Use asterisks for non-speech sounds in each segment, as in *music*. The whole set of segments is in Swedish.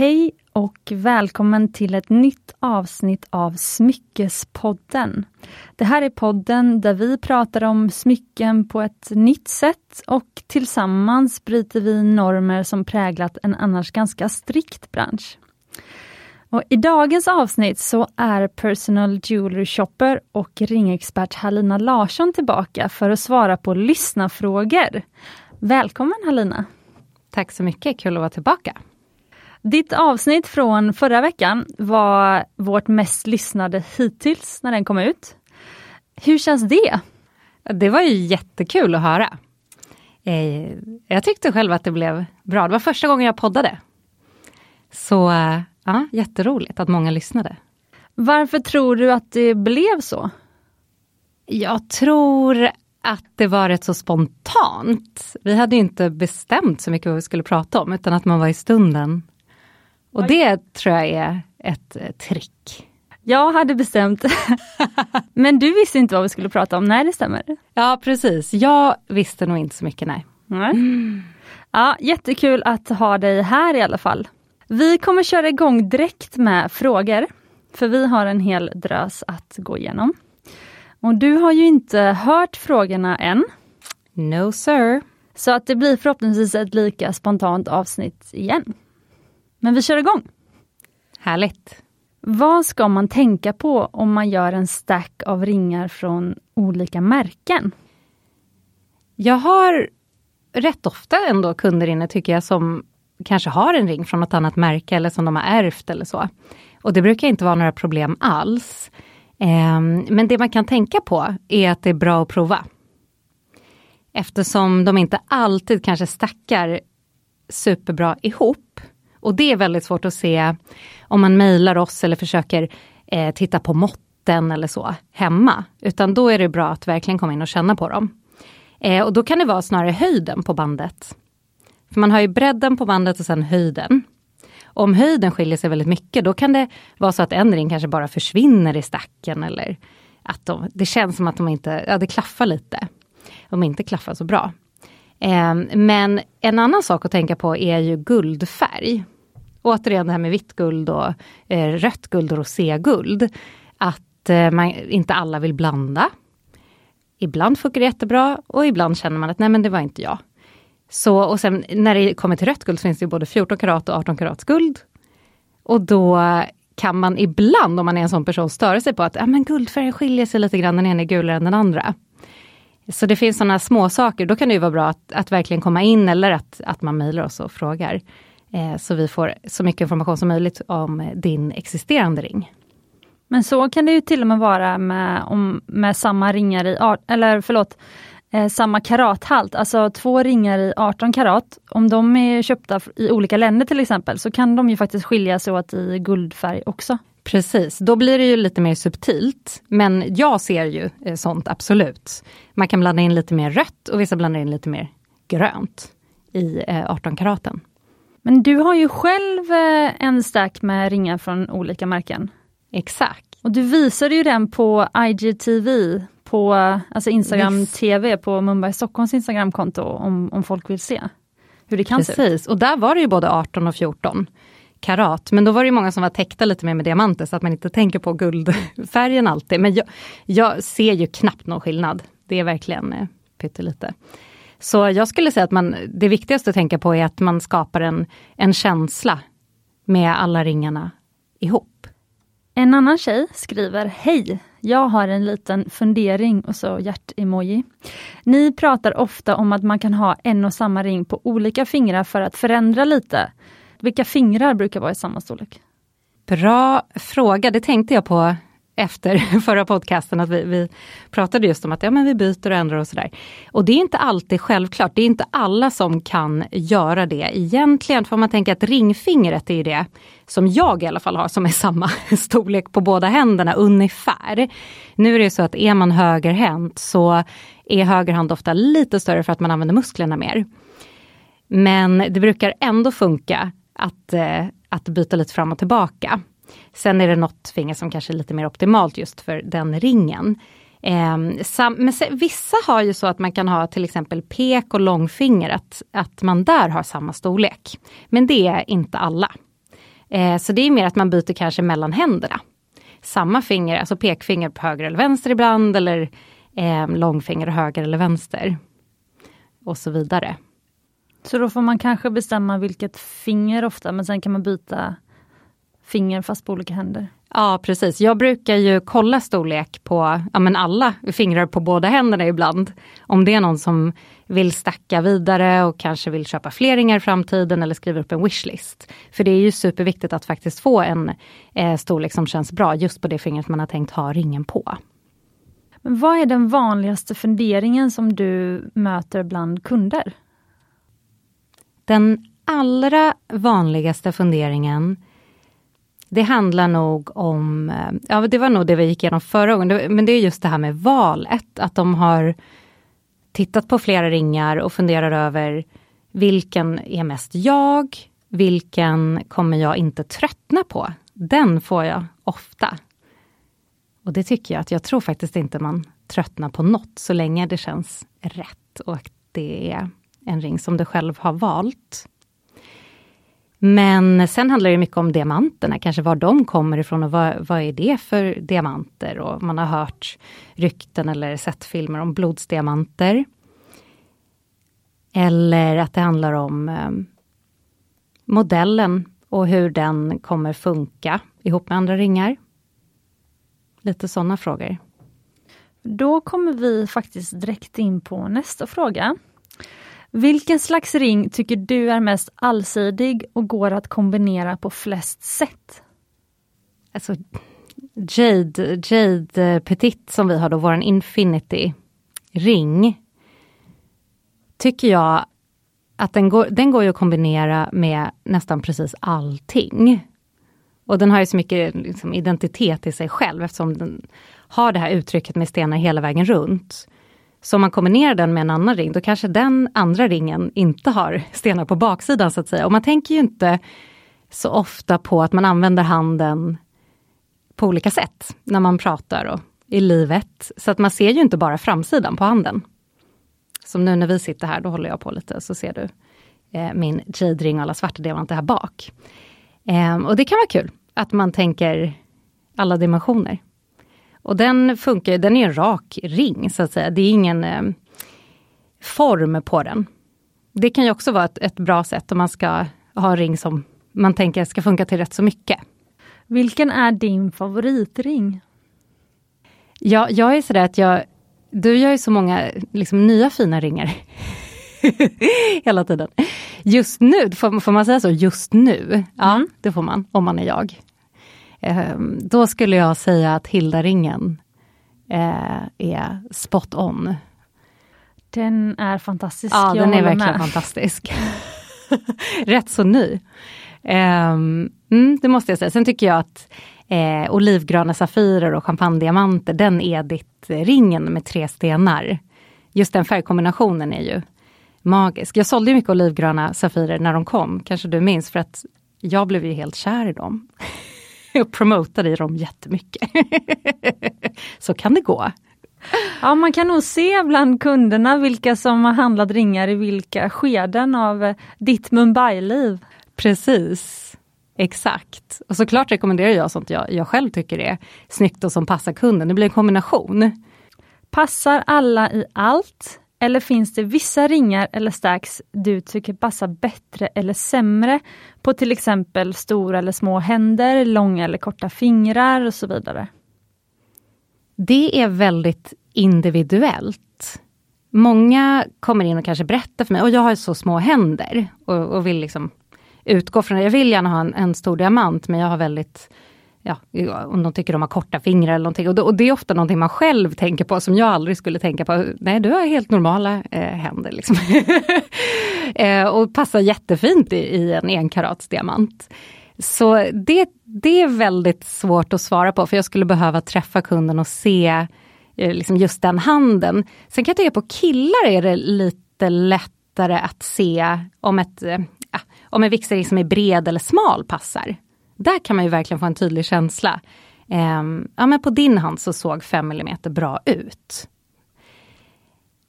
Hej och välkommen till ett nytt avsnitt av Smyckespodden. Det här är podden där vi pratar om smycken på ett nytt sätt och tillsammans bryter vi normer som präglat en annars ganska strikt bransch. Och I dagens avsnitt så är personal jewelry shopper och ringexpert Halina Larsson tillbaka för att svara på lyssnarfrågor. Välkommen Halina! Tack så mycket, kul att vara tillbaka. Ditt avsnitt från förra veckan var vårt mest lyssnade hittills när den kom ut. Hur känns det? Det var ju jättekul att höra. Eh, jag tyckte själv att det blev bra. Det var första gången jag poddade. Så ja, jätteroligt att många lyssnade. Varför tror du att det blev så? Jag tror att det var rätt så spontant. Vi hade inte bestämt så mycket vad vi skulle prata om, utan att man var i stunden och det tror jag är ett eh, trick. Jag hade bestämt, *laughs* men du visste inte vad vi skulle prata om, nej det stämmer. Ja precis, jag visste nog inte så mycket nej. nej. Mm. Ja, jättekul att ha dig här i alla fall. Vi kommer köra igång direkt med frågor, för vi har en hel drös att gå igenom. Och du har ju inte hört frågorna än. No sir. Så att det blir förhoppningsvis ett lika spontant avsnitt igen. Men vi kör igång! Härligt! Vad ska man tänka på om man gör en stack av ringar från olika märken? Jag har rätt ofta ändå kunder inne tycker jag som kanske har en ring från något annat märke eller som de har ärvt eller så. Och det brukar inte vara några problem alls. Ehm, men det man kan tänka på är att det är bra att prova. Eftersom de inte alltid kanske stackar superbra ihop och det är väldigt svårt att se om man mejlar oss eller försöker eh, titta på måtten eller så hemma. Utan då är det bra att verkligen komma in och känna på dem. Eh, och då kan det vara snarare höjden på bandet. För man har ju bredden på bandet och sen höjden. om höjden skiljer sig väldigt mycket, då kan det vara så att en ring kanske bara försvinner i stacken eller att de, det känns som att de inte, ja det klaffar lite. De inte klaffar så bra. Ehm, men en annan sak att tänka på är ju guldfärg. Återigen det här med vitt guld och eh, rött guld och roséguld. Att eh, man, inte alla vill blanda. Ibland funkar det jättebra och ibland känner man att nej men det var inte jag. Så, och sen när det kommer till rött guld så finns det både 14 karat och 18 karats guld. Och då kan man ibland, om man är en sån person, störa sig på att ja, men guldfärgen skiljer sig lite grann, den ena är gulare än den andra. Så det finns sådana små saker. då kan det vara bra att, att verkligen komma in eller att, att man mejlar oss och frågar. Eh, så vi får så mycket information som möjligt om eh, din existerande ring. Men så kan det ju till och med vara med, om, med samma ringar i, eller förlåt, eh, samma karathalt, alltså två ringar i 18 karat. Om de är köpta i olika länder till exempel, så kan de ju faktiskt skilja sig åt i guldfärg också. Precis, då blir det ju lite mer subtilt. Men jag ser ju eh, sånt absolut. Man kan blanda in lite mer rött och vissa blandar in lite mer grönt i 18 eh, karaten. Men du har ju själv eh, en stack med ringar från olika märken. Exakt. Och du visade ju den på IGTV, på alltså Instagram yes. TV, på Mumbai Stockholms Instagramkonto om, om folk vill se hur det kan Precis. se ut. Precis, och där var det ju både 18 och 14 karat. Men då var det många som var täckta lite mer med diamanter så att man inte tänker på guldfärgen alltid. Men jag, jag ser ju knappt någon skillnad. Det är verkligen eh, pyttelite. Så jag skulle säga att man, det viktigaste att tänka på är att man skapar en, en känsla med alla ringarna ihop. En annan tjej skriver Hej! Jag har en liten fundering och så hjärt-emoji. Ni pratar ofta om att man kan ha en och samma ring på olika fingrar för att förändra lite. Vilka fingrar brukar vara i samma storlek? Bra fråga, det tänkte jag på efter *laughs* förra podcasten, att vi, vi, pratade just om att ja, men vi byter och ändrar och sådär. Och det är inte alltid självklart, det är inte alla som kan göra det egentligen. För man tänker att ringfingret är ju det som jag i alla fall har, som är samma *laughs* storlek på båda händerna ungefär. Nu är det så att är man högerhänt så är höger hand ofta lite större för att man använder musklerna mer. Men det brukar ändå funka att, eh, att byta lite fram och tillbaka. Sen är det något finger som kanske är lite mer optimalt just för den ringen. Eh, sam, men se, vissa har ju så att man kan ha till exempel pek och långfinger, att, att man där har samma storlek. Men det är inte alla. Eh, så det är mer att man byter kanske mellan händerna. Samma finger, alltså pekfinger på höger eller vänster ibland eller eh, långfinger höger eller vänster. Och så vidare. Så då får man kanske bestämma vilket finger ofta, men sen kan man byta finger fast på olika händer? Ja precis, jag brukar ju kolla storlek på ja, men alla fingrar på båda händerna ibland. Om det är någon som vill stacka vidare och kanske vill köpa fler ringar i framtiden eller skriva upp en wishlist. För det är ju superviktigt att faktiskt få en eh, storlek som känns bra just på det fingret man har tänkt ha ringen på. Men vad är den vanligaste funderingen som du möter bland kunder? Den allra vanligaste funderingen det handlar nog om, eh, ja det var nog det vi gick igenom förra gången, men det är just det här med valet, att de har tittat på flera ringar och funderar över vilken är mest jag, vilken kommer jag inte tröttna på? Den får jag ofta. Och det tycker jag att jag tror faktiskt inte man tröttnar på något så länge det känns rätt och det är en ring som du själv har valt. Men sen handlar det mycket om diamanterna, kanske var de kommer ifrån och vad, vad är det för diamanter? Och man har hört rykten eller sett filmer om blodsdiamanter. Eller att det handlar om eh, modellen och hur den kommer funka ihop med andra ringar. Lite sådana frågor. Då kommer vi faktiskt direkt in på nästa fråga. Vilken slags ring tycker du är mest allsidig och går att kombinera på flest sätt? Alltså, Jade, Jade eh, Petit som vi har då, vår Infinity ring. Tycker jag att den går, den går att kombinera med nästan precis allting. Och den har ju så mycket liksom, identitet i sig själv eftersom den har det här uttrycket med stenar hela vägen runt. Så om man kombinerar den med en annan ring, då kanske den andra ringen inte har stenar på baksidan så att säga. Och man tänker ju inte så ofta på att man använder handen på olika sätt när man pratar och i livet. Så att man ser ju inte bara framsidan på handen. Som nu när vi sitter här, då håller jag på lite, så ser du eh, min jade-ring och alla svarta diamanter här bak. Eh, och det kan vara kul att man tänker alla dimensioner. Och den funkar, den är en rak ring så att säga. Det är ingen eh, form på den. Det kan ju också vara ett, ett, bra sätt om man ska ha en ring som man tänker ska funka till rätt så mycket. Vilken är din favoritring? Ja, jag är sådär att jag, du gör ju så många liksom, nya fina ringar. *laughs* Hela tiden. Just nu, får, får, man säga så? Just nu? Ja, mm. det får man om man är jag. Ehm, då skulle jag säga att Hilda-ringen eh, är spot on. Den är fantastisk. Ja, den är verkligen med. fantastisk. *laughs* Rätt så ny. Um, mm, det måste jag säga. Sen tycker jag att eh, olivgröna safirer och champagnediamanter, den Edith-ringen med tre stenar. Just den färgkombinationen är ju magisk. Jag sålde mycket olivgröna safirer när de kom, kanske du minns, för att jag blev ju helt kär i dem. *laughs* *laughs* och promotade i dem jättemycket. *laughs* så kan det gå. Ja, man kan nog se bland kunderna vilka som har handlat ringar i vilka skeden av eh, ditt Mumbai-liv. Precis, exakt. Och såklart rekommenderar jag sånt jag, jag själv tycker är snyggt och som passar kunden. Det blir en kombination. Passar alla i allt? Eller finns det vissa ringar eller stacks du tycker passar bättre eller sämre på till exempel stora eller små händer, långa eller korta fingrar och så vidare? Det är väldigt individuellt. Många kommer in och kanske berättar för mig, och jag har så små händer och, och vill liksom utgå från det. Jag vill gärna ha en, en stor diamant men jag har väldigt ja, om de tycker de har korta fingrar eller någonting. Och, det, och det är ofta någonting man själv tänker på som jag aldrig skulle tänka på. Nej, du har helt normala eh, händer. Liksom. *laughs* eh, och passar jättefint i, i en enkaratsdiamant. Så det, det är väldigt svårt att svara på för jag skulle behöva träffa kunden och se eh, liksom just den handen. Sen kan jag tycka på killar är det lite lättare att se om, ett, eh, ah, om en vigselring som är bred eller smal passar. Där kan man ju verkligen få en tydlig känsla. Eh, ja, men på din hand så såg 5 mm bra ut.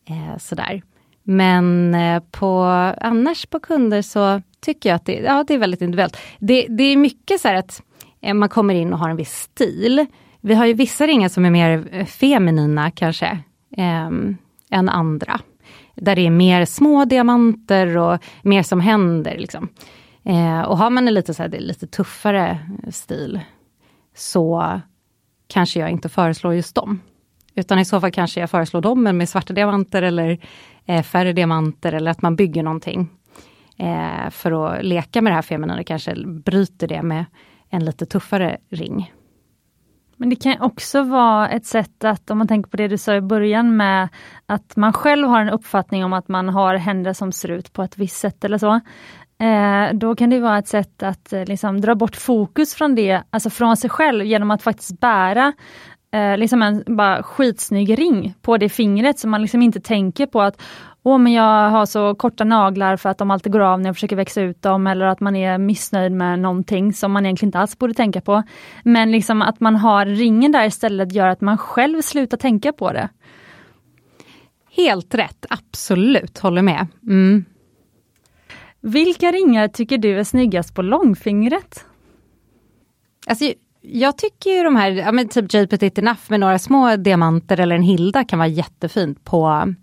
Eh, sådär. Men eh, på, annars på kunder så tycker jag att det, ja, det är väldigt individuellt. Det, det är mycket så här att eh, man kommer in och har en viss stil. Vi har ju vissa ringar som är mer eh, feminina kanske, eh, än andra. Där det är mer små diamanter och mer som händer. Liksom. Eh, och har man en lite, så här, lite tuffare stil så kanske jag inte föreslår just dem. Utan i så fall kanske jag föreslår dem med svarta diamanter eller eh, färre diamanter eller att man bygger någonting. Eh, för att leka med det här feminina, kanske bryter det med en lite tuffare ring. Men det kan också vara ett sätt att, om man tänker på det du sa i början med att man själv har en uppfattning om att man har händer som ser ut på ett visst sätt eller så. Eh, då kan det vara ett sätt att eh, liksom, dra bort fokus från det, alltså från sig själv genom att faktiskt bära eh, liksom en bara skitsnygg ring på det fingret så man liksom inte tänker på att Åh, men jag har så korta naglar för att de alltid går av när jag försöker växa ut dem eller att man är missnöjd med någonting som man egentligen inte alls borde tänka på. Men liksom att man har ringen där istället gör att man själv slutar tänka på det. Helt rätt, absolut, håller med. Mm. Vilka ringar tycker du är snyggast på långfingret? Alltså, jag tycker ju de här, ja, men typ Jade Petit Enough med några små diamanter eller en Hilda kan vara jättefint på,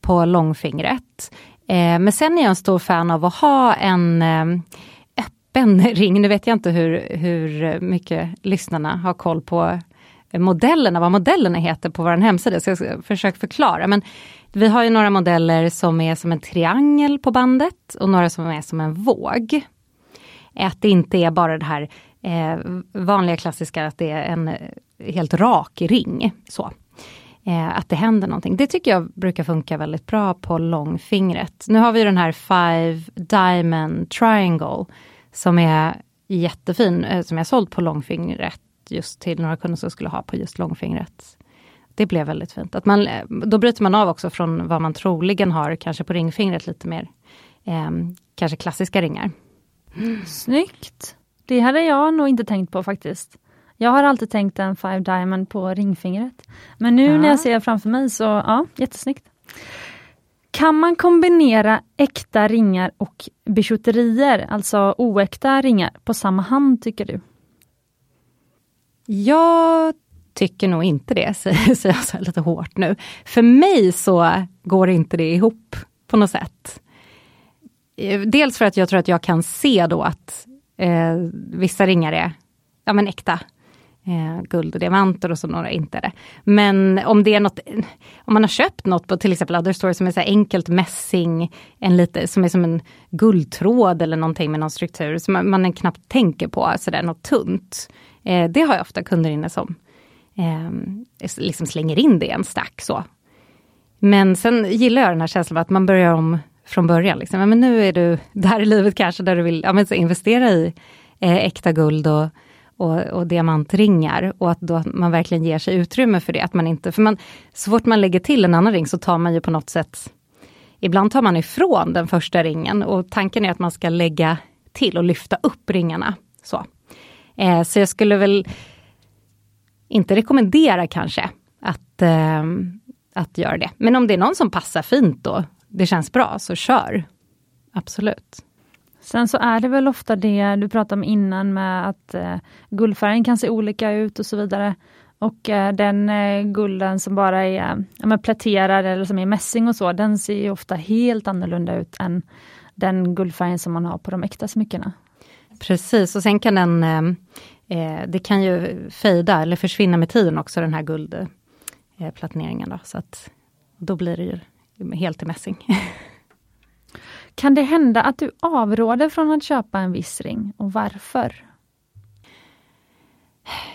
på långfingret. Eh, men sen är jag en stor fan av att ha en eh, öppen *laughs* ring. Nu vet jag inte hur, hur mycket lyssnarna har koll på modellerna, vad modellerna heter på vår hemsida, så jag ska försöka förklara. Men vi har ju några modeller som är som en triangel på bandet och några som är som en våg. Att det inte är bara det här eh, vanliga klassiska, att det är en eh, helt rak ring. Så. Eh, att det händer någonting. Det tycker jag brukar funka väldigt bra på långfingret. Nu har vi den här Five Diamond Triangle som är jättefin, eh, som jag sålt på långfingret just till några kunder som skulle ha på just långfingret. Det blev väldigt fint. Att man, då bryter man av också från vad man troligen har, kanske på ringfingret lite mer, eh, kanske klassiska ringar. Snyggt! Det hade jag nog inte tänkt på faktiskt. Jag har alltid tänkt en Five Diamond på ringfingret. Men nu ja. när jag ser framför mig så, ja, jättesnyggt. Kan man kombinera äkta ringar och bijouterier, alltså oäkta ringar, på samma hand tycker du? Jag tycker nog inte det, *laughs* säger jag så lite hårt nu. För mig så går inte det ihop på något sätt. Eh, dels för att jag tror att jag kan se då att eh, vissa ringar är ja, men äkta. Eh, guld och diamanter och så några inte är det. Men om det är något, om man har köpt något på till exempel Other Story som är så enkelt mässing, en lite, som är som en guldtråd eller någonting med någon struktur som man, man knappt tänker på, så något tunt. Eh, det har jag ofta kunder inne som eh, liksom slänger in det i en stack. Så. Men sen gillar jag den här känslan av att man börjar om från början. Liksom. Men nu är du där i livet kanske där du vill ja, men, investera i eh, äkta guld och, och, och, diamantringar och att då man verkligen ger sig utrymme för det. Att man inte, för man, så fort man lägger till en annan ring så tar man ju på något sätt Ibland tar man ifrån den första ringen och tanken är att man ska lägga till och lyfta upp ringarna. Så, eh, så jag skulle väl inte rekommendera kanske att, eh, att göra det. Men om det är någon som passar fint då, det känns bra, så kör. Absolut. Sen så är det väl ofta det du pratade om innan med att eh, guldfärgen kan se olika ut och så vidare. Och eh, den eh, gulden som bara är ja, pläterad eller som är mässing och så, den ser ofta helt annorlunda ut än den guldfärgen som man har på de äkta smyckena. Precis, och sen kan den eh, det kan ju fejda eller försvinna med tiden också den här guldplatineringen. Eh, då, så att då blir det ju helt i mässing. *laughs* Kan det hända att du avråder från att köpa en viss ring och varför?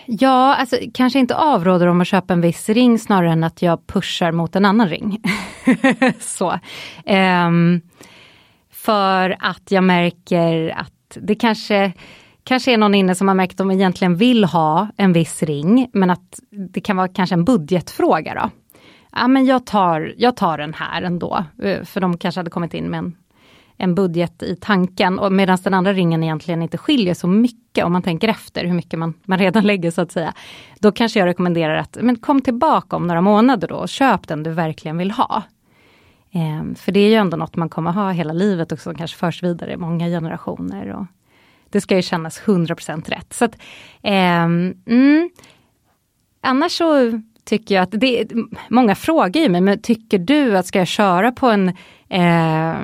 Ja, alltså kanske inte avråder om att köpa en viss ring snarare än att jag pushar mot en annan ring. *laughs* så. Um, för att jag märker att det kanske kanske är någon inne som har märkt att de egentligen vill ha en viss ring, men att det kan vara kanske en budgetfråga då. Ja men jag tar, jag tar den här ändå, eh, för de kanske hade kommit in med en, en budget i tanken, och medan den andra ringen egentligen inte skiljer så mycket om man tänker efter hur mycket man, man redan *laughs* lägger så att säga. Då kanske jag rekommenderar att men kom tillbaka om några månader då och köp den du verkligen vill ha. Ehm, för det är ju ändå något man kommer ha hela livet och som kanske förs vidare i många generationer. Och det ska ju kännas 100% rätt. Så att, eh, mm, annars så tycker jag att det många frågar ju mig, men tycker du att ska jag köra på en eh,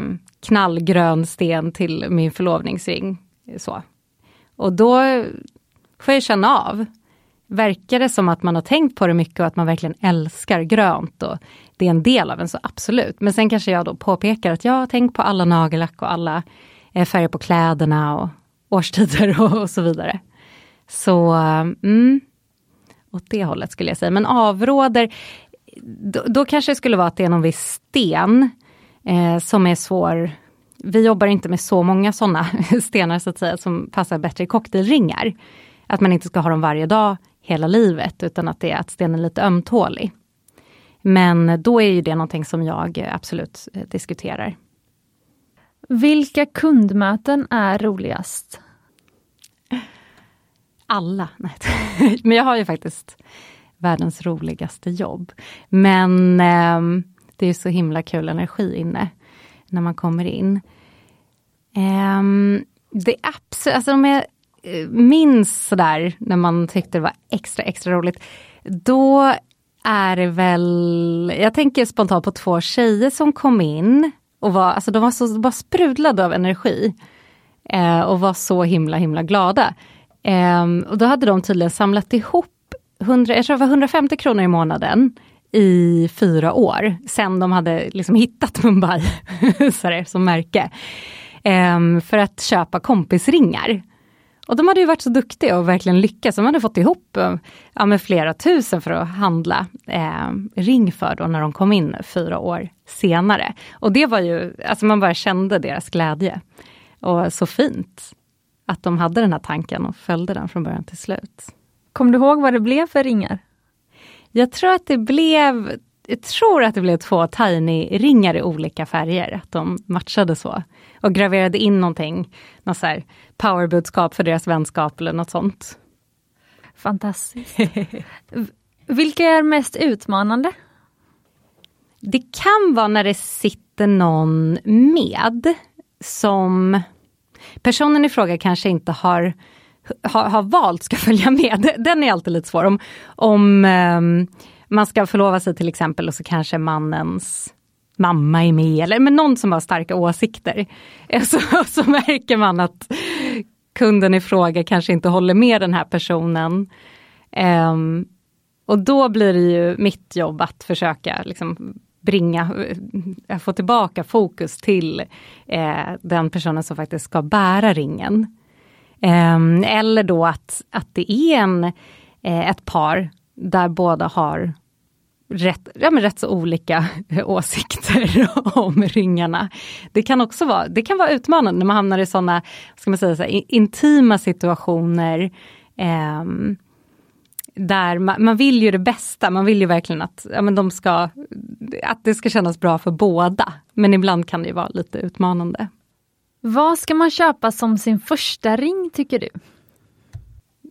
knallgrön sten till min förlovningsring? Så. Och då får jag känna av. Verkar det som att man har tänkt på det mycket och att man verkligen älskar grönt och det är en del av en, så absolut. Men sen kanske jag då påpekar att jag har tänkt på alla nagellack och alla eh, färger på kläderna och årstider och, och så vidare. Så mm, åt det hållet skulle jag säga. Men avråder, då, då kanske det skulle vara att det är någon viss sten eh, som är svår. Vi jobbar inte med så många sådana *laughs* stenar så att säga som passar bättre i cocktailringar. Att man inte ska ha dem varje dag hela livet utan att det är att stenen är lite ömtålig. Men då är ju det någonting som jag absolut eh, diskuterar. Vilka kundmöten är roligast? Alla. *laughs* Nej. Men jag har ju faktiskt världens roligaste jobb. Men eh, det är så himla kul energi inne när man kommer in. Eh, det absolut, alltså om jag eh, minns sådär när man tyckte det var extra extra roligt. Då är det väl, jag tänker spontant på två tjejer som kom in och var, alltså de var så bara sprudlade av energi. Eh, och var så himla himla glada. Eh, och då hade de tydligen samlat ihop 100, jag tror det var 150 kronor i månaden i fyra år, sen de hade liksom hittat *laughs* Mumbai som märke. Eh, för att köpa kompisringar. Och de hade ju varit så duktiga och verkligen lyckats. De hade fått ihop ja, med flera tusen för att handla eh, ring för då när de kom in fyra år senare. Och det var ju, alltså man bara kände deras glädje. Och så fint att de hade den här tanken och följde den från början till slut. Kommer du ihåg vad det blev för ringar? Jag tror att det blev jag tror att det blev två Tiny-ringar i olika färger, att de matchade så. Och graverade in någonting, något så här powerbudskap för deras vänskap eller något sånt. Fantastiskt. *laughs* Vilka är mest utmanande? Det kan vara när det sitter någon med som personen i fråga kanske inte har, har, har valt ska *laughs* följa med. Den är alltid lite svår. Om, om um, man ska förlova sig till exempel och så kanske mannens mamma är med, eller men någon som har starka åsikter. *laughs* Så, så märker man att kunden i fråga kanske inte håller med den här personen. Um, och då blir det ju mitt jobb att försöka liksom bringa, eh, få tillbaka fokus till eh, den personen som faktiskt ska bära ringen. Um, eller då att, att det är en, eh, ett par där båda har rätt, ja, men rätt så olika *laughs* åsikter *laughs* om ringarna. Det kan också vara, det kan vara utmanande när man hamnar i sådana, ska man säga, så här, intima situationer. Eh, där man, man, vill ju det bästa, man vill ju verkligen att, ja, men de ska, att det ska kännas bra för båda. Men ibland kan det ju vara lite utmanande. Vad ska man köpa som sin första ring tycker du?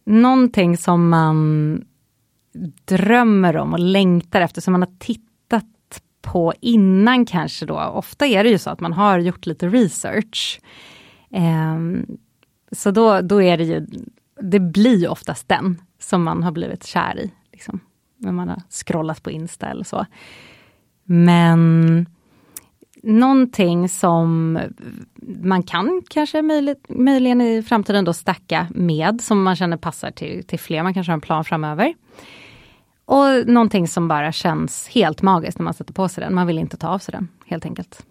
Någonting som man drömmer om och längtar efter, som man har tittat på innan kanske då. Ofta är det ju så att man har gjort lite research. Eh, så då, då är det ju, det blir oftast den som man har blivit kär i. Liksom, när man har scrollat på Insta eller så. Men någonting som man kan kanske möjligt, möjligen i framtiden då stacka med, som man känner passar till, till fler, man kanske har en plan framöver. Och någonting som bara känns helt magiskt när man sätter på sig den. Man vill inte ta av sig den, helt enkelt.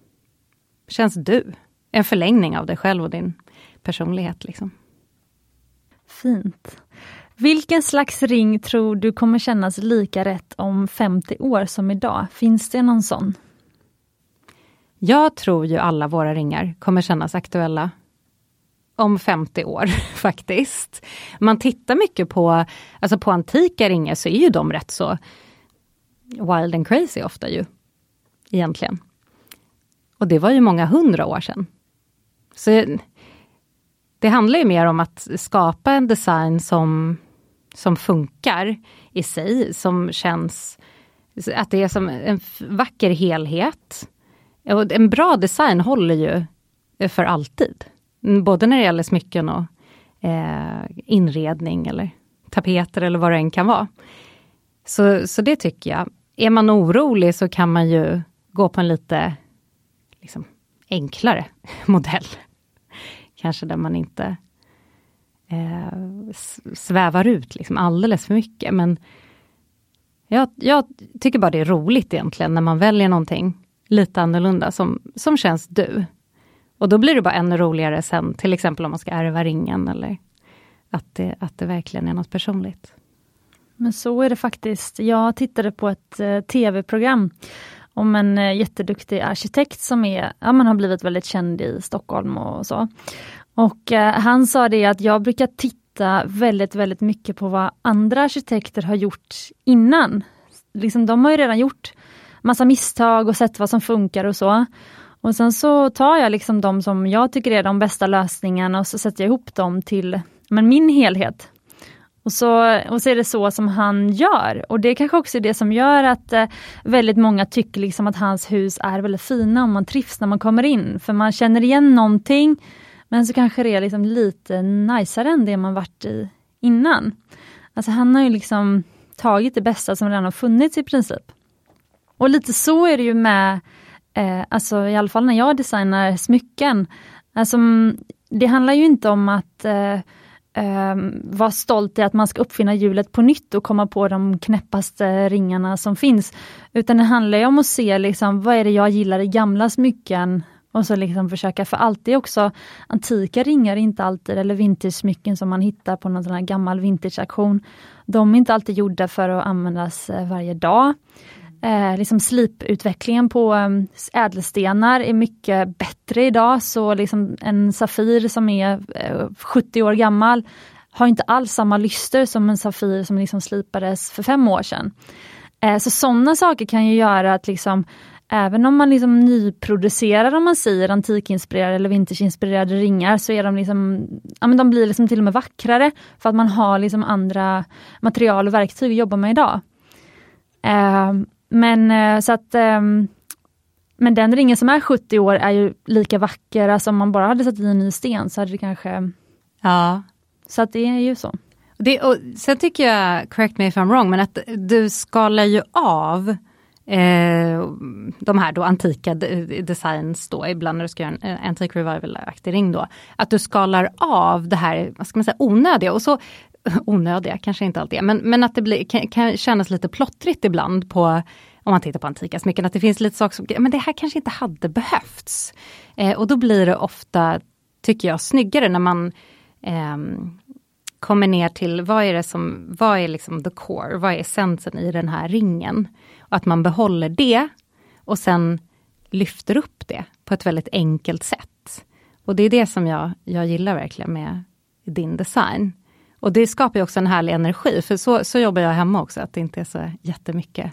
Känns du. En förlängning av dig själv och din personlighet. Liksom. Fint. Vilken slags ring tror du kommer kännas lika rätt om 50 år som idag? Finns det någon sån? Jag tror ju alla våra ringar kommer kännas aktuella om 50 år *laughs* faktiskt. Man tittar mycket på, alltså på antika ringar så är ju de rätt så wild and crazy ofta ju. Egentligen. Och det var ju många hundra år sedan. Så det handlar ju mer om att skapa en design som, som funkar i sig, som känns att det är som en vacker helhet. Och en bra design håller ju för alltid. Mm, både när det gäller smycken och eh, inredning eller tapeter eller vad det än kan vara. Så, så det tycker jag. Är man orolig så kan man ju gå på en lite liksom, enklare *laughs* modell. Kanske där man inte eh, svävar ut liksom alldeles för mycket. Men jag, jag, tycker bara det är roligt egentligen när man väljer någonting lite annorlunda som, som känns du. Och då blir det bara ännu roligare sen, till exempel om man ska ärva ringen eller att det, att det verkligen är något personligt. Men så är det faktiskt. Jag tittade på ett eh, tv-program om en eh, jätteduktig arkitekt som är, ja, man har blivit väldigt känd i Stockholm och så. Och eh, han sa det att jag brukar titta väldigt, väldigt mycket på vad andra arkitekter har gjort innan. Liksom, de har ju redan gjort massa misstag och sett vad som funkar och så. Och sen så tar jag liksom de som jag tycker är de bästa lösningarna och så sätter jag ihop dem till men min helhet. Och så, och så är det så som han gör. Och det kanske också är det som gör att eh, väldigt många tycker liksom att hans hus är väldigt fina och man trivs när man kommer in. För man känner igen någonting men så kanske det är liksom lite najsare än det man varit i innan. Alltså han har ju liksom tagit det bästa som redan har funnits i princip. Och lite så är det ju med, eh, alltså i alla fall när jag designar smycken. Alltså, mm, det handlar ju inte om att eh, eh, vara stolt i att man ska uppfinna hjulet på nytt och komma på de knäppaste ringarna som finns. Utan det handlar om att se liksom, vad är det jag gillar i gamla smycken och så liksom försöka, för alltid också antika ringar inte alltid, eller vintage-smycken som man hittar på någon sån här gammal vintageauktion. De är inte alltid gjorda för att användas eh, varje dag. Eh, liksom sliputvecklingen på ehm, ädelstenar är mycket bättre idag, så liksom en Safir som är eh, 70 år gammal har inte alls samma lyster som en Safir som liksom slipades för fem år sedan. Eh, så sådana saker kan ju göra att liksom Även om man liksom nyproducerar, om man säger antikinspirerade eller vintageinspirerade ringar, så är de liksom, ja men de blir liksom till och med vackrare för att man har liksom andra material och verktyg att jobba med idag. Eh, men eh, så att eh, men den ringen som är 70 år är ju lika vacker, alltså om man bara hade satt i en ny sten så hade det kanske... Ja. Så att det är ju så. Det, och sen tycker jag, correct me if I'm wrong, men att du skalar ju av eh, de här då antika designs då, ibland när du ska göra en antik revival-aktig ring då, att du skalar av det här, vad ska man säga, onödiga och så *laughs* onödiga kanske inte alltid är, men, men att det blir, kan, kan kännas lite plottrigt ibland på om man tittar på antika smycken, att det finns lite saker som, men det här kanske inte hade behövts. Eh, och då blir det ofta, tycker jag, snyggare när man eh, kommer ner till vad är det som, vad är liksom the core, vad är essensen i den här ringen? Och att man behåller det och sen lyfter upp det på ett väldigt enkelt sätt. Och det är det som jag, jag gillar verkligen med din design. Och det skapar också en härlig energi, för så, så jobbar jag hemma också, att det inte är så jättemycket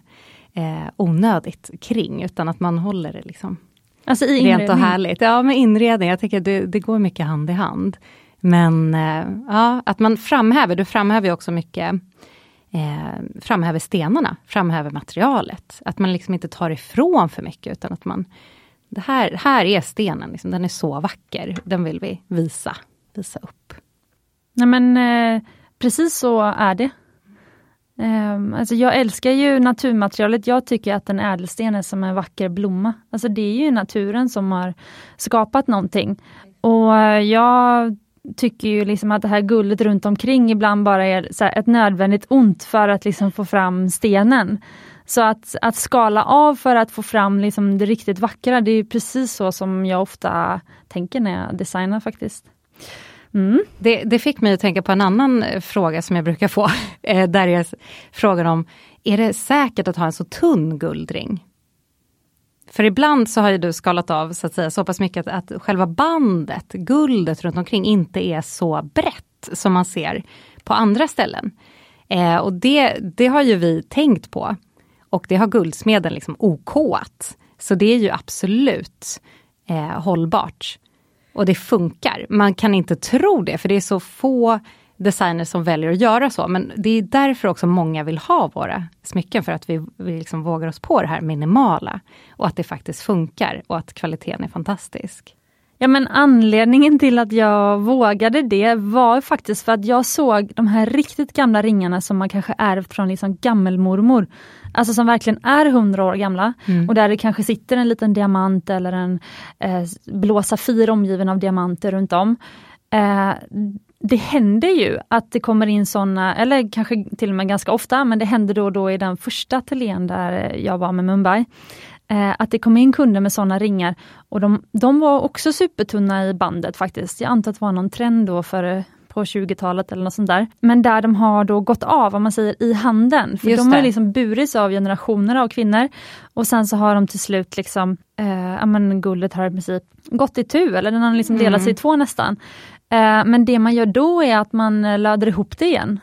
eh, onödigt kring, utan att man håller det liksom alltså i rent och härligt. Ja, med inredning, jag tycker det, det går mycket hand i hand. Men eh, ja, att man framhäver, du framhäver också mycket eh, framhäver stenarna, framhäver materialet. Att man liksom inte tar ifrån för mycket utan att man det här, här är stenen, liksom, den är så vacker, den vill vi visa, visa upp. Nej men eh, precis så är det. Ehm, alltså jag älskar ju naturmaterialet. Jag tycker att en ädelsten är som en vacker blomma. Alltså det är ju naturen som har skapat någonting. Och eh, jag tycker ju liksom att det här guldet runt omkring ibland bara är ett nödvändigt ont för att liksom få fram stenen. Så att, att skala av för att få fram liksom det riktigt vackra, det är precis så som jag ofta tänker när jag designar faktiskt. Mm. Det, det, fick mig att tänka på en annan eh, fråga som jag brukar få, *laughs* eh, där jag frågar om, är det säkert att ha en så tunn guldring? För ibland så har ju du skalat av så att säga så pass mycket att, att själva bandet, guldet runt omkring inte är så brett som man ser på andra ställen. Eh, och det, det har ju vi tänkt på. Och det har guldsmeden liksom okat. Så det är ju absolut eh, hållbart. Och det funkar. Man kan inte tro det, för det är så få designers som väljer att göra så, men det är därför också många vill ha våra smycken, för att vi, vi liksom vågar oss på det här minimala. Och att det faktiskt funkar och att kvaliteten är fantastisk. Ja men anledningen till att jag vågade det var faktiskt för att jag såg de här riktigt gamla ringarna som man kanske ärvt från liksom gammelmormor. Alltså som verkligen är hundra år gamla mm. och där det kanske sitter en liten diamant eller en eh, blå safir omgiven av diamanter runt om. Eh, det händer ju att det kommer in sådana, eller kanske till och med ganska ofta, men det hände då och då i den första ateljén där jag var med Mumbai. Eh, att det kom in kunder med sådana ringar och de, de var också supertunna i bandet faktiskt. Jag antar att det var någon trend då för på 20-talet eller något sånt där. Men där de har då gått av, om man säger, i handen. För Just de har liksom burits av generationer av kvinnor. Och sen så har de till slut liksom, eh, ja men guldet har i princip gått i tu, eller den har liksom delat mm. sig i två nästan. Eh, men det man gör då är att man eh, löder ihop det igen.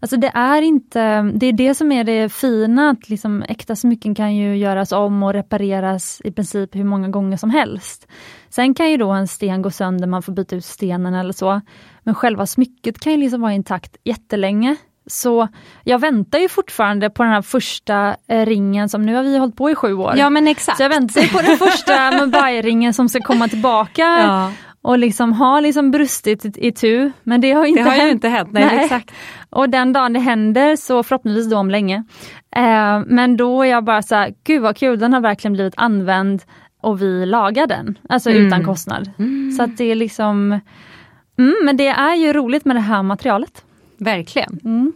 Alltså det är inte, det är det som är det fina, att liksom äkta smycken kan ju göras om och repareras i princip hur många gånger som helst. Sen kan ju då en sten gå sönder, man får byta ut stenen eller så. Men själva smycket kan ju liksom vara intakt jättelänge. Så jag väntar ju fortfarande på den här första eh, ringen som nu har vi hållit på i sju år. Ja men exakt. Så jag väntar på den första *laughs* Mumbai-ringen som ska komma tillbaka. Ja och liksom har liksom brustit i, tu, men det har inte det har hänt. Ju inte hänt nej, nej. Exakt. Och den dagen det händer så förhoppningsvis då om länge. Eh, men då är jag bara så här, gud vad kul, den har verkligen blivit använd och vi lagar den, alltså mm. utan kostnad. Mm. Så att det är liksom, mm, men det är ju roligt med det här materialet. Verkligen. Mm.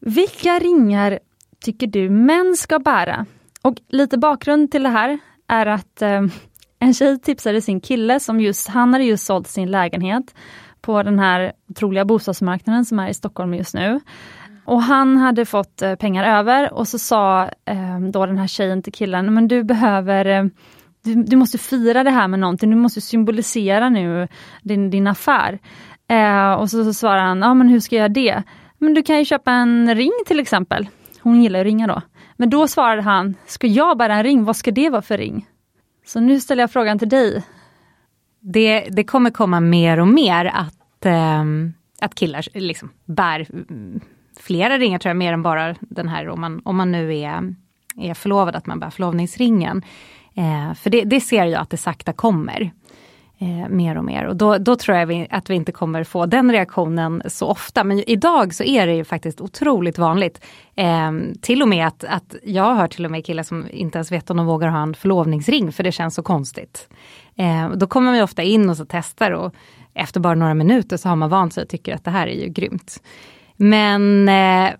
Vilka ringar tycker du män ska bära? Och lite bakgrund till det här är att eh, en tjej tipsade sin kille som just, han hade just sålt sin lägenhet på den här otroliga bostadsmarknaden som är i Stockholm just nu. Och han hade fått eh, pengar över och så sa eh, då den här tjejen till killen, men du behöver eh, du, du, måste fira det här med någonting, du måste symbolisera nu din, din affär. Eh, och så, så svarar han, ja men hur ska jag göra det? Men du kan ju köpa en ring till exempel. Hon gillar ju ringar då. Men då svarade han, ska jag bära en ring, vad ska det vara för ring? Så nu ställer jag frågan till dig. Det, det kommer komma mer och mer att, eh, att killar liksom bär mm, flera ringar tror jag, mer än bara den här om man, om man nu är, är förlovad, att man bär förlovningsringen. Eh, för det, det ser jag att det sakta kommer eh, mer och mer. Och då, då tror jag vi, att vi inte kommer få den reaktionen så ofta. Men idag så är det ju faktiskt otroligt vanligt. Eh, till och med att, att jag har hört till och med killar som inte ens vet om de vågar ha en förlovningsring för det känns så konstigt. Eh, då kommer man ofta in och så testar och efter bara några minuter så har man vant sig och tycker att det här är ju grymt. Men eh,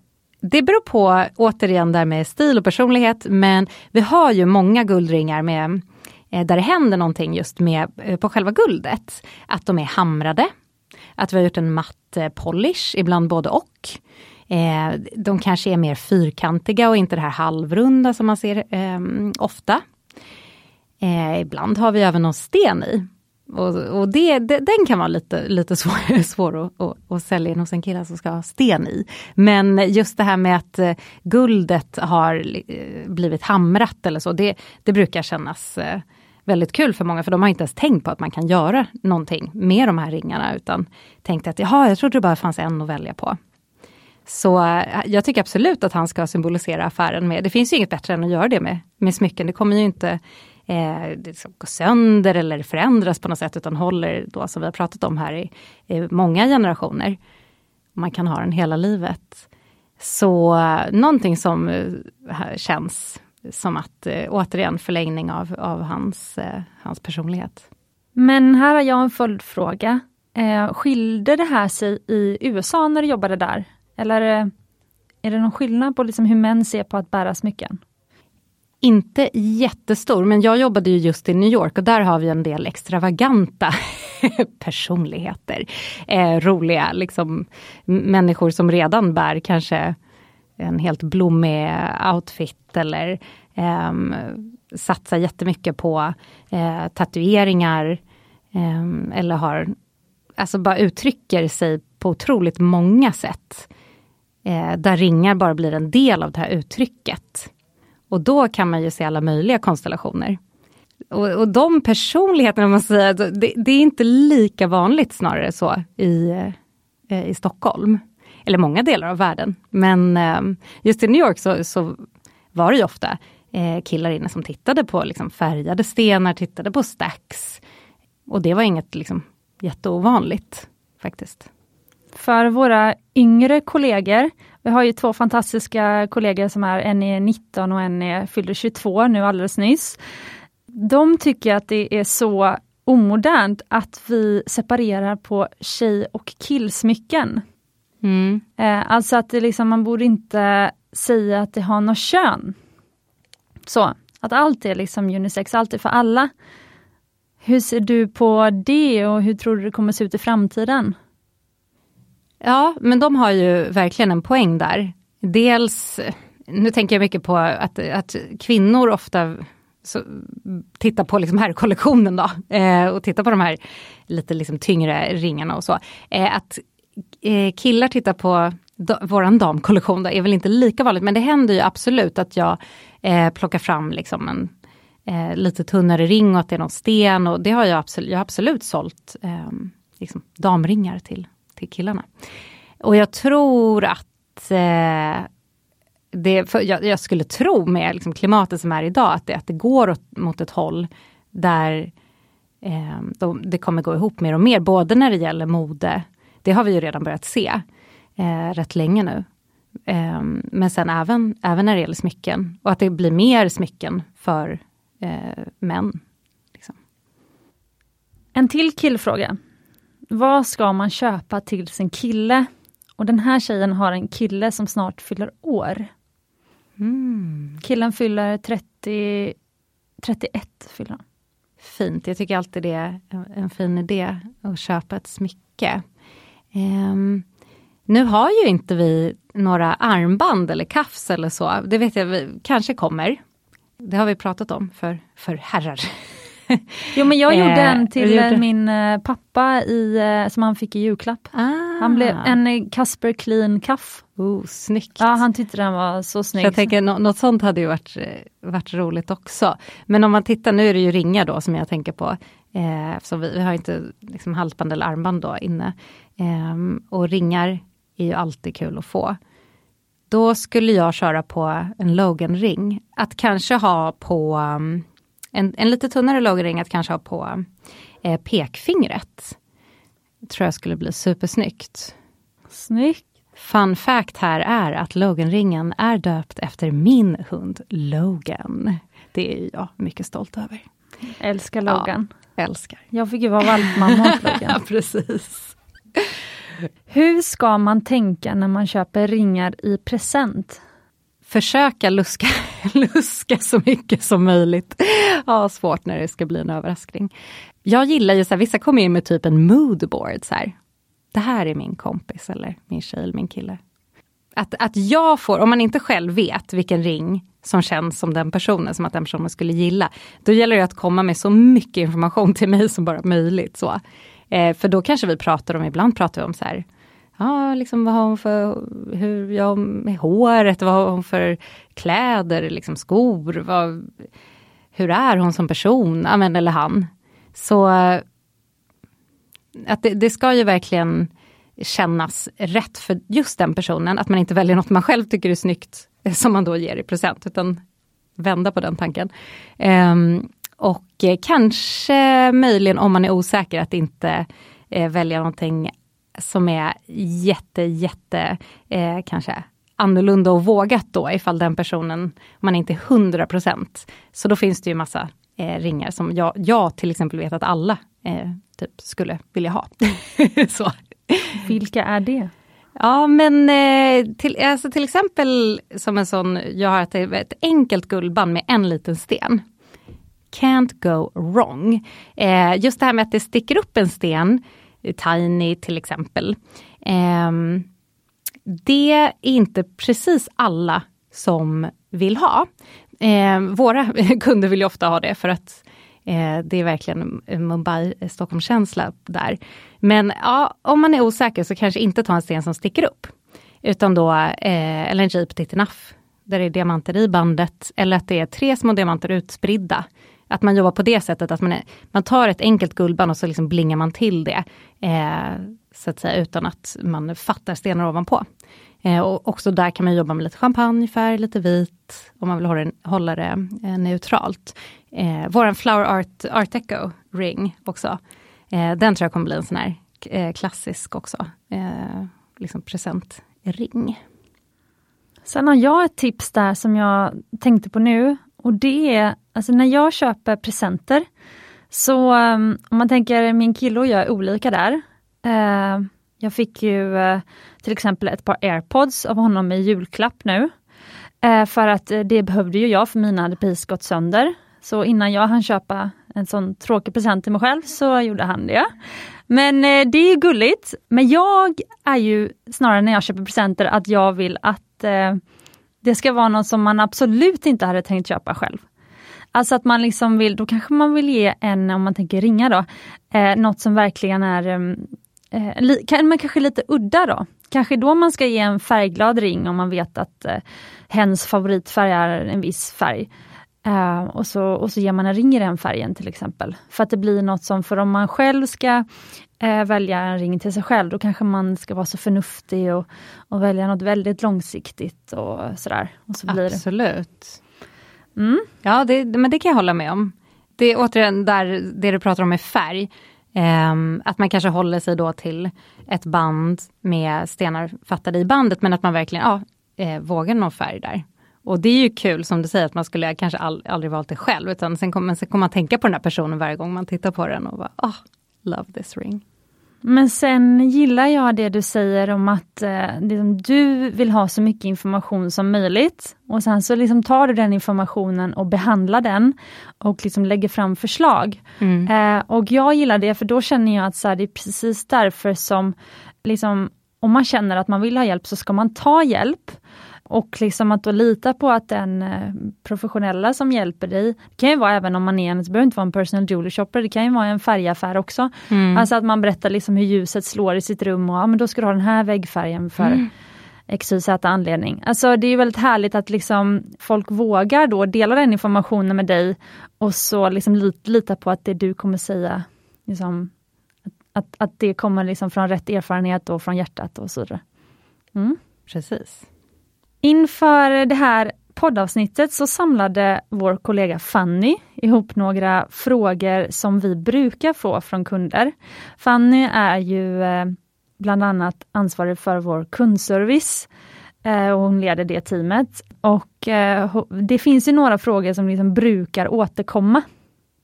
det beror på, återigen där med stil och personlighet, men vi har ju många guldringar med Eh, där det händer någonting just med, eh, på själva guldet. Att de är hamrade, att vi har gjort en matt eh, polish, ibland både och. de kanske är mer fyrkantiga och inte det här halvrunda som man ser eh, ofta. Eh, ibland har vi även någon sten i. Och, och det, det, den kan vara lite, lite *laughs* svår, svår att, att, att sälja in hos en kille som ska ha sten i. Men just det här med att guldet har blivit hamrat eller så, det, det brukar kännas eh, väldigt kul för många, för de har inte ens tänkt på att man kan göra någonting med de här ringarna, utan tänkte att jaha, jag trodde det bara fanns en att välja på. Så eh, jag tycker absolut att han ska symbolisera affären med, det finns ju inget bättre än att göra det med, med smycken. Det kommer ju inte eh, liksom gå sönder eller förändras på något sätt, utan håller då, som vi har pratat om här, i, i många generationer. Man kan ha den hela livet. Så eh, någonting som eh, känns som att eh, återigen förlängning av, av hans, eh, hans personlighet. Men här har jag en följdfråga. Eh, skilde det här sig i USA när du jobbade där? Eller eh, är det någon skillnad på liksom hur män ser på att bära smycken? Inte jättestor, men jag jobbade ju just i New York och där har vi en del extravaganta *laughs* personligheter. Eh, roliga liksom, människor som redan bär kanske en helt blommig outfit eller eh, satsar jättemycket på eh, tatueringar eh, eller har, alltså bara uttrycker sig på otroligt många sätt. Eh, där ringar bara blir en del av det här uttrycket. Och då kan man ju se alla möjliga konstellationer. Och, och de personligheterna, man säger, det, det, är inte lika vanligt snarare så i, eh, i Stockholm. Eller många delar av världen. Men eh, just i New York så, så var det ju ofta eh, killar inne som tittade på liksom, färgade stenar, tittade på stacks. Och det var inget liksom, jätteovanligt faktiskt. För våra yngre kollegor, vi har ju två fantastiska kollegor som är, en är 19 och en är, fyllde 22 nu alldeles nyss. De tycker att det är så omodernt att vi separerar på tjej och killsmycken. Mm. Eh, alltså att liksom, man borde inte säga att det har något kön. Så, att allt är liksom unisex, allt är för alla. Hur ser du på det och hur tror du det kommer se ut i framtiden? Ja, men de har ju verkligen en poäng där. Dels, nu tänker jag mycket på att, att kvinnor ofta så, tittar på liksom herrkollektionen då eh, och tittar på de här lite liksom tyngre ringarna och så. Eh, att Eh, killar tittar på da, våran damkollektion då, är väl inte lika vanligt men det händer ju absolut att jag eh, plockar fram liksom en eh, lite tunnare ring och att det är någon sten och det har jag absolut, jag har absolut sålt eh, liksom damringar till, till killarna. Och jag tror att eh, det, jag, jag, skulle tro med liksom klimatet som är idag att det, att det går åt, mot ett håll där eh, de, det kommer gå ihop mer och mer, både när det gäller mode, det har vi ju redan börjat se eh, rätt länge nu. Eh, men sen även, även när det gäller smycken och att det blir mer smycken för eh, män. Liksom. En till killfråga. Vad ska man köpa till sin kille? Och den här tjejen har en kille som snart fyller år. Mm. Killen fyller 30, 31. Fyller han. Fint, jag tycker alltid det är en fin idé att köpa ett smycke. Um, nu har ju inte vi några armband eller kafs eller så. Det vet jag vi kanske kommer. Det har vi pratat om för, för herrar. Jo men jag *laughs* gjorde Eh, en till gjorde- min eh, pappa i, eh, som han fick i julklapp. Ah. Han blev en Casper Clean kaff. Oh, snyggt. Ja, han tyckte den var så snygg. Jag tänker nå- något sånt hade ju varit, varit roligt också. Men om man tittar, nu är det ju ringar då som jag tänker på. Eh, eftersom vi, vi har inte liksom halsband eller armband då inne. Ehm, och ringar är ju alltid kul att få. Då skulle jag köra på en Logan-ring. Att kanske ha på um, en, en lite tunnare Logan-ring att kanske ha på eh, pekfingret. Tror jag skulle bli supersnyggt. Snyggt. Fun fact här är att Logan-ringen är döpt efter min hund Logan. Det är jag mycket stolt över. Älskar Logan. Älskar. Jag fick ju vara valpmamma *laughs* åt Logan. precis. Hur ska man tänka när man köper ringar i present? Försöka luska, *laughs* luska så mycket som möjligt. Ja, svårt när det ska bli en överraskning. Jag gillar ju så här, vissa kommer in med typ en moodboard så här. Det här är min kompis eller min tjej eller min kille. Att, att jag får, om man inte själv vet vilken ring som känns som den personen, som att den personen skulle gilla. Då gäller det att komma med så mycket information till mig som bara möjligt. Så. Eh, för då kanske vi pratar om, ibland pratar vi om så här, ja, liksom vad har hon för, hur ja, med håret, vad har hon för kläder, liksom skor, vad, hur är hon som person, amen, eller han. Så eh, att det, det ska ju verkligen kännas rätt för just den personen, att man inte väljer något man själv tycker är snyggt, eh, som man då ger i present, utan vända på den tanken. Ehm, och eh, kanske möjligen om man är osäker att inte eh, välja någonting som är jätte, jätte, eh, kanske annorlunda och vågat då ifall den personen, man inte är 100%. Så då finns det ju massa eh, ringar som jag, jag till exempel vet att alla eh, typ skulle vilja ha. *laughs* så. Vilka är det? Ja men eh, till, alltså till exempel som en sån, jag har ett, ett enkelt guldband med en liten sten. Can't go wrong. Eh, just det här med att det sticker upp en sten, eh, Tiny till exempel. Eh, det är inte precis alla som vill ha. Eh, våra *laughs* kunder vill ju ofta ha det för att eh, det är verkligen Mumbai-Stockholm-känsla eh, där. Men ja, om man är osäker så kanske inte ta en sten som sticker upp. Utan då, eh, eller en Jeep Petit Enough, där det är diamanter i bandet. Eller att det är tre små diamanter utspridda. Att man jobbar på det sättet att man, är, man tar ett enkelt guldband och så liksom blingar man till det. Eh, så att säga, utan att man fattar stenar ovanpå. Eh, och också där kan man jobba med lite champagnefärg, lite vit, om man vill hålla det, hålla det eh, neutralt. Eh, Vår Flower Art, Art Deco ring också, eh, den tror jag kommer bli en sån här eh, klassisk också, eh, liksom presentring. Sen har jag ett tips där som jag tänkte på nu och det är, alltså när jag köper presenter, så um, om man tänker min kille och jag är olika där. Eh, jag fick ju eh, till exempel ett par airpods av honom i julklapp nu. Eh, för att det behövde ju jag för mina hade precis gått sönder. Så innan jag hann köpa en sån tråkig present till mig själv så gjorde han det. Men det är gulligt. Men jag är ju snarare när jag köper presenter att jag vill att det ska vara något som man absolut inte hade tänkt köpa själv. Alltså att man liksom vill, då kanske man vill ge en, om man tänker ringa då, eh, något som verkligen är mm, eh, li, men kanske lite udda då. Kanske då man ska ge en färgglad ring om man vet att eh, hens favoritfärg är en viss färg. Eh, och, så, och så ger man en ring i den färgen till exempel. För att det blir något som, för om man själv ska eh, välja en ring till sig själv, då kanske man ska vara så förnuftig och, och välja något väldigt långsiktigt och sådär. Och så blir Absolut. Mm. Ja, det, men det kan jag hålla med om. Det är återigen där det du pratar om med färg. Um, att man kanske håller sig då till ett band med stenar fattade i bandet, men att man verkligen ja, eh, vågar någon färg där. Och det är ju kul som du säger att man skulle kanske all, aldrig valt det själv, utan sen kommer, kom man tänka på den här personen varje gång man tittar på den och bara, oh, love this ring. Men sen gillar jag det du säger om att eh, liksom, du vill ha så mycket information som möjligt. Och sen så liksom tar du den informationen och behandlar den och liksom lägger fram förslag. Mm. Eh, och jag gillar det för då känner jag att så här, det är precis därför som liksom, om man känner att man vill ha hjälp så ska man ta hjälp. Och liksom att då lita på att den eh, professionella som hjälper dig, det kan ju vara även om man är en, det behöver inte vara en personal jewelry shopper, det kan ju vara en färgaffär också. Mm. Alltså att man berättar liksom hur ljuset slår i sitt rum och ja, men då ska du ha den här väggfärgen för mm. XYZ anledning. Alltså det är väldigt härligt att liksom folk vågar då dela den informationen med dig och så liksom lita på att det du kommer säga, liksom, att, att det kommer liksom från rätt erfarenhet och från hjärtat och så vidare. Mm. Precis. Inför det här poddavsnittet så samlade vår kollega Fanny ihop några frågor som vi brukar få från kunder. Fanny är ju eh, bland annat ansvarig för vår kundservice eh, och hon leder det teamet. Och eh, det finns ju några frågor som liksom brukar återkomma.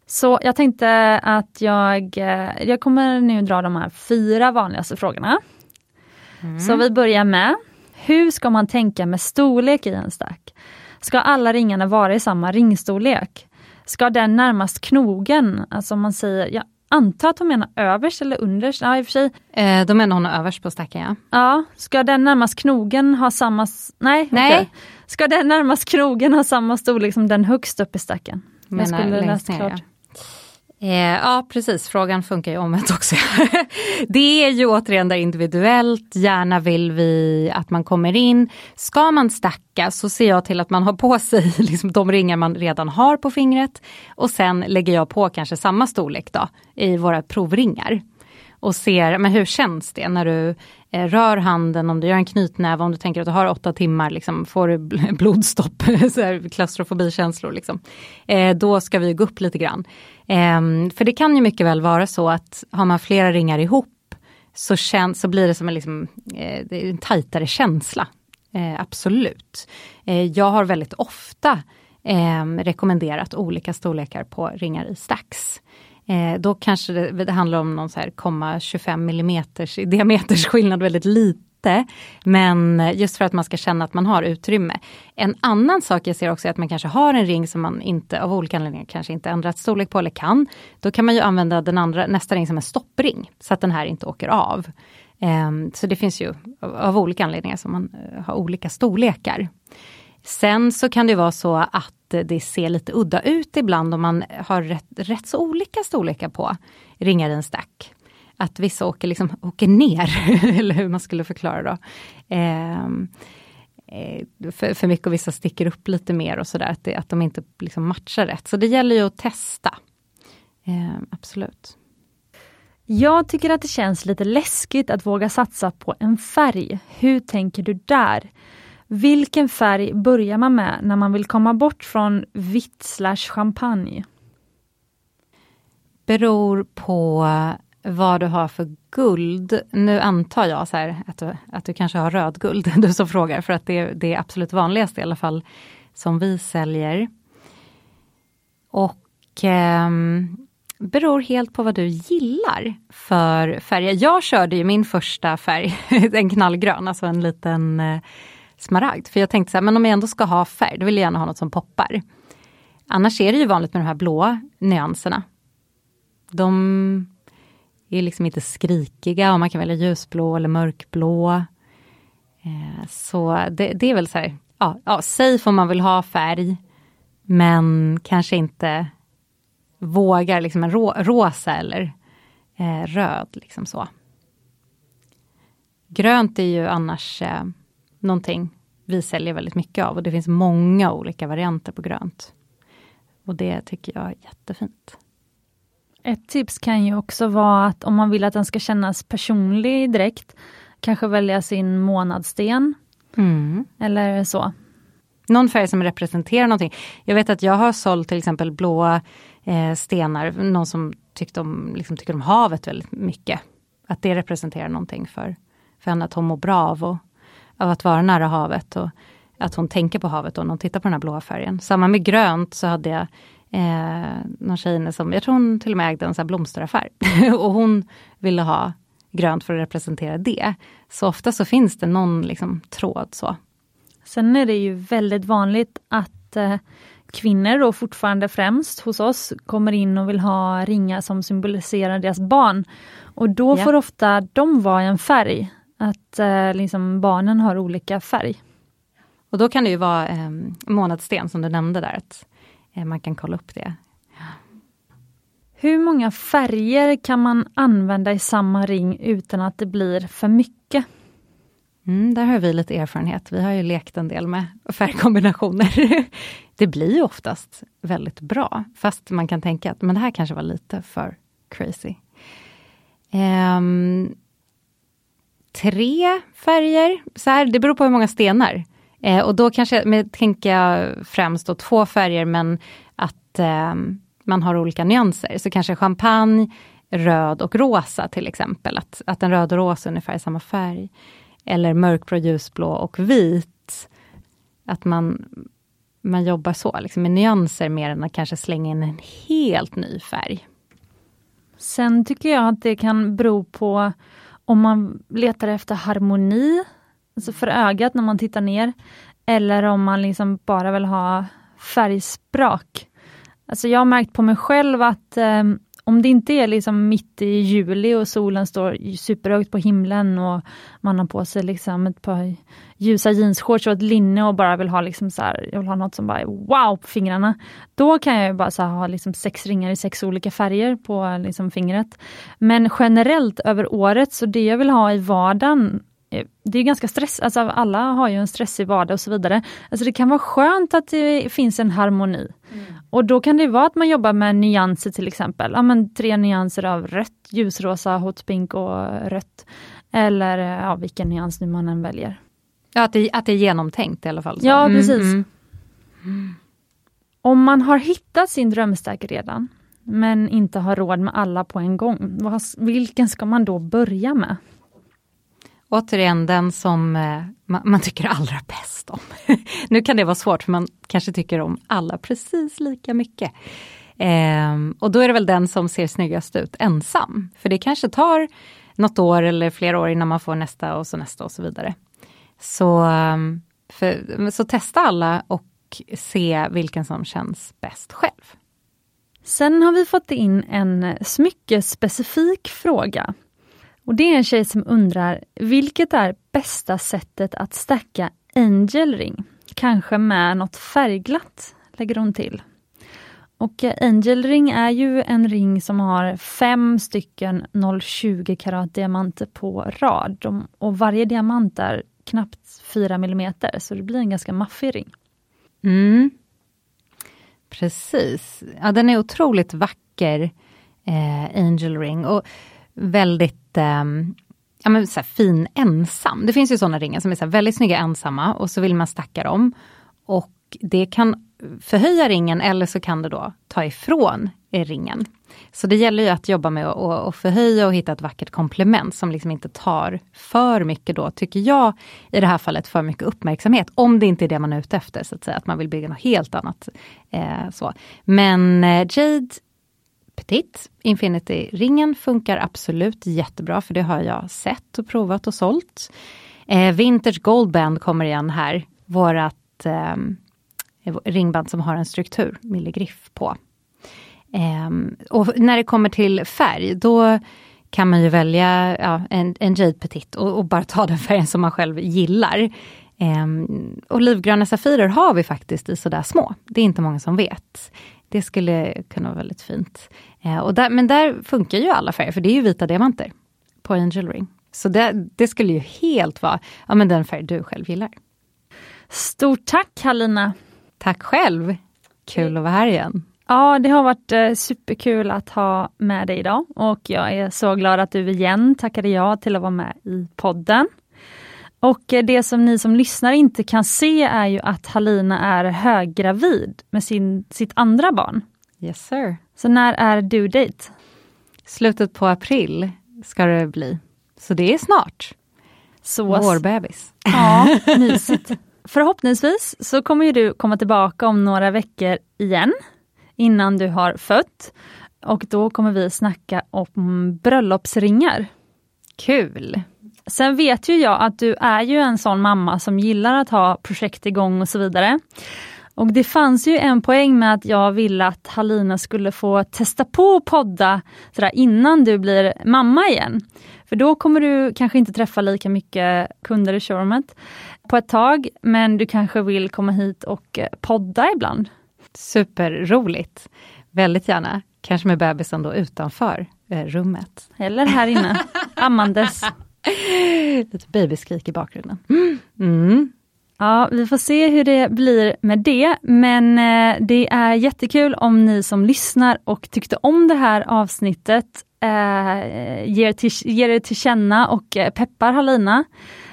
Så jag tänkte att jag, jag kommer nu dra de här fyra vanligaste frågorna. Mm. Så vi börjar med hur ska man tänka med storlek i en stack? Ska alla ringarna vara i samma ringstorlek? Ska den närmast knogen, alltså om man säger, jag antar att hon menar överst eller underst, ja i och för sig. Eh, då menar hon överst på stacken ja. Ja, ska den närmast knogen ha samma, nej, nej. Okay. Ska den närmast knogen ha samma storlek som den högst upp i stacken? Menar längst ner ja. Eh, ja precis, frågan funkar ju omvänt också. *laughs* det är ju återigen där individuellt, gärna vill vi att man kommer in. Ska man stacka så ser jag till att man har på sig *laughs* liksom de ringar man redan har på fingret och sen lägger jag på kanske samma storlek då i våra provringar och ser men hur känns det när du eh, rör handen, om du gör en knytnäve, om du tänker att du har åtta timmar, liksom, får du *laughs* blodstopp, klaustrofobikänslor. Liksom. Eh, då ska vi gå upp lite grann. Eh, för det kan ju mycket väl vara så att har man flera ringar ihop så, känns, så blir det som en, liksom, eh, en tajtare känsla. Eh, absolut. Eh, jag har väldigt ofta ehm, rekommenderat olika storlekar på ringar i stacks. Eh, då kanske det, det, handlar om någon så här, 25 mm i diameters skillnad, väldigt lite. Men just för att man ska känna att man har utrymme. En annan sak jag ser också är att man kanske har en ring som man inte av olika anledningar kanske inte ändrat storlek på eller kan. Då kan man ju använda den andra, nästa ring som en stoppring så att den här inte åker av. Ehm, så det finns ju av, olika anledningar som man eh, har olika storlekar. Sen så kan det vara så att det ser lite udda ut ibland om man har rätt, rätt så olika storlekar på ringar i en stack. Att vissa åker, liksom, åker ner, *laughs* eller hur man skulle förklara då. Ehm, eh, för, för mycket och vissa sticker upp lite mer och sådär, att, att de inte liksom matchar rätt. Så det gäller ju att testa. Eh, absolut. Jag tycker att det känns lite läskigt att våga satsa på en färg. Hur tänker du där? Vilken färg börjar man med när man vill komma bort från vitt slash champagne? Beror på vad du har för guld. Nu antar jag så här, att, du, att du kanske har rödguld, *laughs* du som frågar, för att det, är det är absolut vanligaste i alla fall som vi säljer. Och eh, beror helt på vad du gillar för färger. Jag körde ju min första färg, *laughs* en knallgrön, alltså en liten eh, smaragd. För jag tänkte så här, men om jag ändå ska ha färg, då vill jag gärna ha något som poppar. Annars är det ju vanligt med de här blåa nyanserna. De är liksom inte skrikiga och man kan välja ljusblå eller mörkblå. Eh, så det, det, är väl så här, ja, ja, safe om man vill ha färg. Men kanske inte vågar liksom en ro, rosa eller eh, röd. Liksom så. Grönt är ju annars eh, någonting vi säljer väldigt mycket av och det finns många olika varianter på grönt. Och det tycker jag är jättefint. Ett tips kan ju också vara att om man vill att den ska kännas personlig direkt, kanske välja sin månadssten. Mm. Eller så. Någon färg som representerar någonting. Jag vet att jag har sålt till exempel blåa eh, stenar, någon som tyckte om, liksom, tycker om havet väldigt mycket. Att det representerar någonting för, för henne, att hon mår bra av, och, av att vara nära havet. Och att hon tänker på havet och när hon tittar på den här blåa färgen. Samma med grönt så hade jag eh, någon tjej som, jag tror hon till och med ägde en sån blomsteraffär. *laughs* och hon ville ha grönt för att representera det. Så ofta så finns det någon liksom, tråd så. Sen är det ju väldigt vanligt att eh, kvinnor då fortfarande främst hos oss kommer in och vill ha ringar som symboliserar deras barn. Och då ja. får ofta de vara en färg, att eh, liksom barnen har olika färg. Och då kan det ju vara eh, månadssten som du nämnde där, att man kan kolla upp det. Hur många färger kan man använda i samma ring utan att det blir för mycket? Mm, där har vi lite erfarenhet. Vi har ju lekt en del med färgkombinationer. *laughs* det blir oftast väldigt bra, fast man kan tänka att men det här kanske var lite för crazy. Um, tre färger, så här, det beror på hur många stenar. Eh, och då kanske, men, tänker jag främst då två färger men att eh, man har olika nyanser. Så kanske champagne, röd och rosa till exempel. Att, att en röd och rosa är ungefär samma färg. Eller mörkblå, ljusblå och vit. Att man, man jobbar så, liksom med nyanser mer än att kanske slänga in en helt ny färg. Sen tycker jag att det kan bero på om man letar efter harmoni alltså för ögat när man tittar ner. Eller om man liksom bara vill ha färgsprak. Alltså jag har märkt på mig själv att eh, om det inte är liksom mitt i juli och solen står superhögt på himlen och man har på sig liksom ett par ljusa jeansshorts och ett linne och bara vill ha liksom så här, jag vill ha något som bara är wow på fingrarna. Då kan jag bara så ha liksom sex ringar i sex olika färger på liksom fingret. Men generellt över året, så det jag vill ha i vardagen det är ganska stress, alltså alla har ju en stressig vardag och så vidare. Alltså det kan vara skönt att det finns en harmoni. Mm. Och då kan det vara att man jobbar med nyanser till exempel. Ja, men tre nyanser av rött, ljusrosa, hot pink och rött. Eller ja, vilken nyans nu man än väljer. Ja, att det, att det är genomtänkt i alla fall. Så. Ja, mm, precis. Mm, mm. Om man har hittat sin drömstack redan, men inte har råd med alla på en gång, vilken ska man då börja med? Återigen den som eh, man, man, tycker allra bäst om. *laughs* nu kan det vara svårt för man kanske tycker om alla precis lika mycket. Ehm, och då är det väl den som ser snyggast ut ensam. För det kanske tar något år eller flera år innan man får nästa och så nästa och så vidare. Så, ehm, för, så testa alla och se vilken som känns bäst själv. Sen har vi fått in en smyckespecifik fråga och det är en tjej som undrar, vilket är bästa sättet att stacka Angel ring? Kanske med något färgglatt, lägger hon till. Och eh, Angel ring är ju en ring som har fem stycken 0,20 karat diamanter på rad. Och varje diamant är knappt 4 mm, så det blir en ganska maffig ring. Mm. Precis. Ja, den är otroligt vacker, eh, Angel ring. Och väldigt eh, ja, men så fin ensam. Det finns ju sådana ringar som är så väldigt snygga ensamma och så vill man stacka dem. Och det kan förhöja ringen eller så kan det då ta ifrån eh, ringen. Så det gäller ju att jobba med att förhöja och hitta ett vackert komplement som liksom inte tar för mycket då, tycker jag, i det här fallet för mycket uppmärksamhet. Om det inte är det man är ute efter, så att säga, att man vill bygga något helt annat. Eh, så. Men eh, Jade Petit, Infinity-ringen funkar absolut jättebra, för det har jag sett och provat och sålt. Eh, Vintage Goldband kommer igen här, vårat eh, ringband som har en struktur, milligriff på. Eh, och när det kommer till färg, då kan man ju välja ja, en, en Jade Petit och, och, bara ta den färgen som man själv gillar. Eh, olivgröna Safirer har vi faktiskt i sådär små. Det är inte många som vet. Det skulle kunna vara väldigt fint. Uh, och där, men där funkar ju alla färger, för det är ju vita diamanter på Angel Ring. Så det, det skulle ju helt vara ja, men den färg du själv gillar. Stort tack Halina! Tack själv! Kul att vara här igen. Ja, det har varit eh, superkul att ha med dig idag och jag är så glad att du igen tackade ja till att vara med i podden. Och eh, det som ni som lyssnar inte kan se är ju att Halina är höggravid med sin, sitt andra barn. Yes sir. Så när är due date? Slutet på april ska det bli. Så det är snart. Så, Vårbebis. Ja, *laughs* mysigt. Förhoppningsvis så kommer ju du komma tillbaka om några veckor igen innan du har fött. Och då kommer vi snacka om bröllopsringar. Kul! Sen vet ju jag att du är ju en sån mamma som gillar att ha projekt igång och så vidare. Och det fanns ju en poäng med att jag ville att Halina skulle få testa på att podda sådär, innan du blir mamma igen. För då kommer du kanske inte träffa lika mycket kunder i showroomet på ett tag, men du kanske vill komma hit och podda ibland. Superroligt. Väldigt gärna. Kanske med bebisen då utanför eh, rummet. Eller här inne, *laughs* ammandes. *laughs* Lite babyskrik i bakgrunden. Mm. Ja, vi får se hur det blir med det, men eh, det är jättekul om ni som lyssnar och tyckte om det här avsnittet eh, ger, till, ger det till känna och eh, peppar Halina.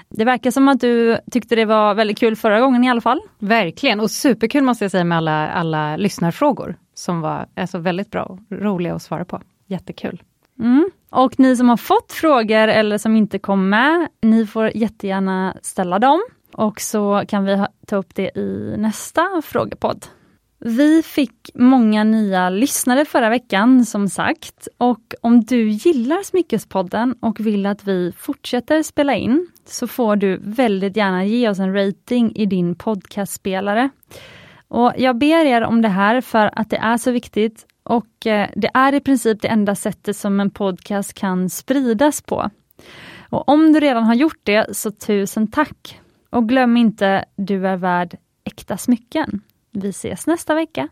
Det verkar som att du tyckte det var väldigt kul förra gången i alla fall. Verkligen, och superkul måste jag säga med alla, alla lyssnarfrågor som var alltså väldigt bra och roliga att svara på. Jättekul. Mm. Och ni som har fått frågor eller som inte kom med, ni får jättegärna ställa dem och så kan vi ta upp det i nästa frågepodd. Vi fick många nya lyssnare förra veckan som sagt och om du gillar Smyckespodden och vill att vi fortsätter spela in så får du väldigt gärna ge oss en rating i din podcastspelare. Och Jag ber er om det här för att det är så viktigt och eh, det är i princip det enda sättet som en podcast kan spridas på. Och Om du redan har gjort det, så tusen tack! Och glöm inte, du är värd äkta smycken. Vi ses nästa vecka.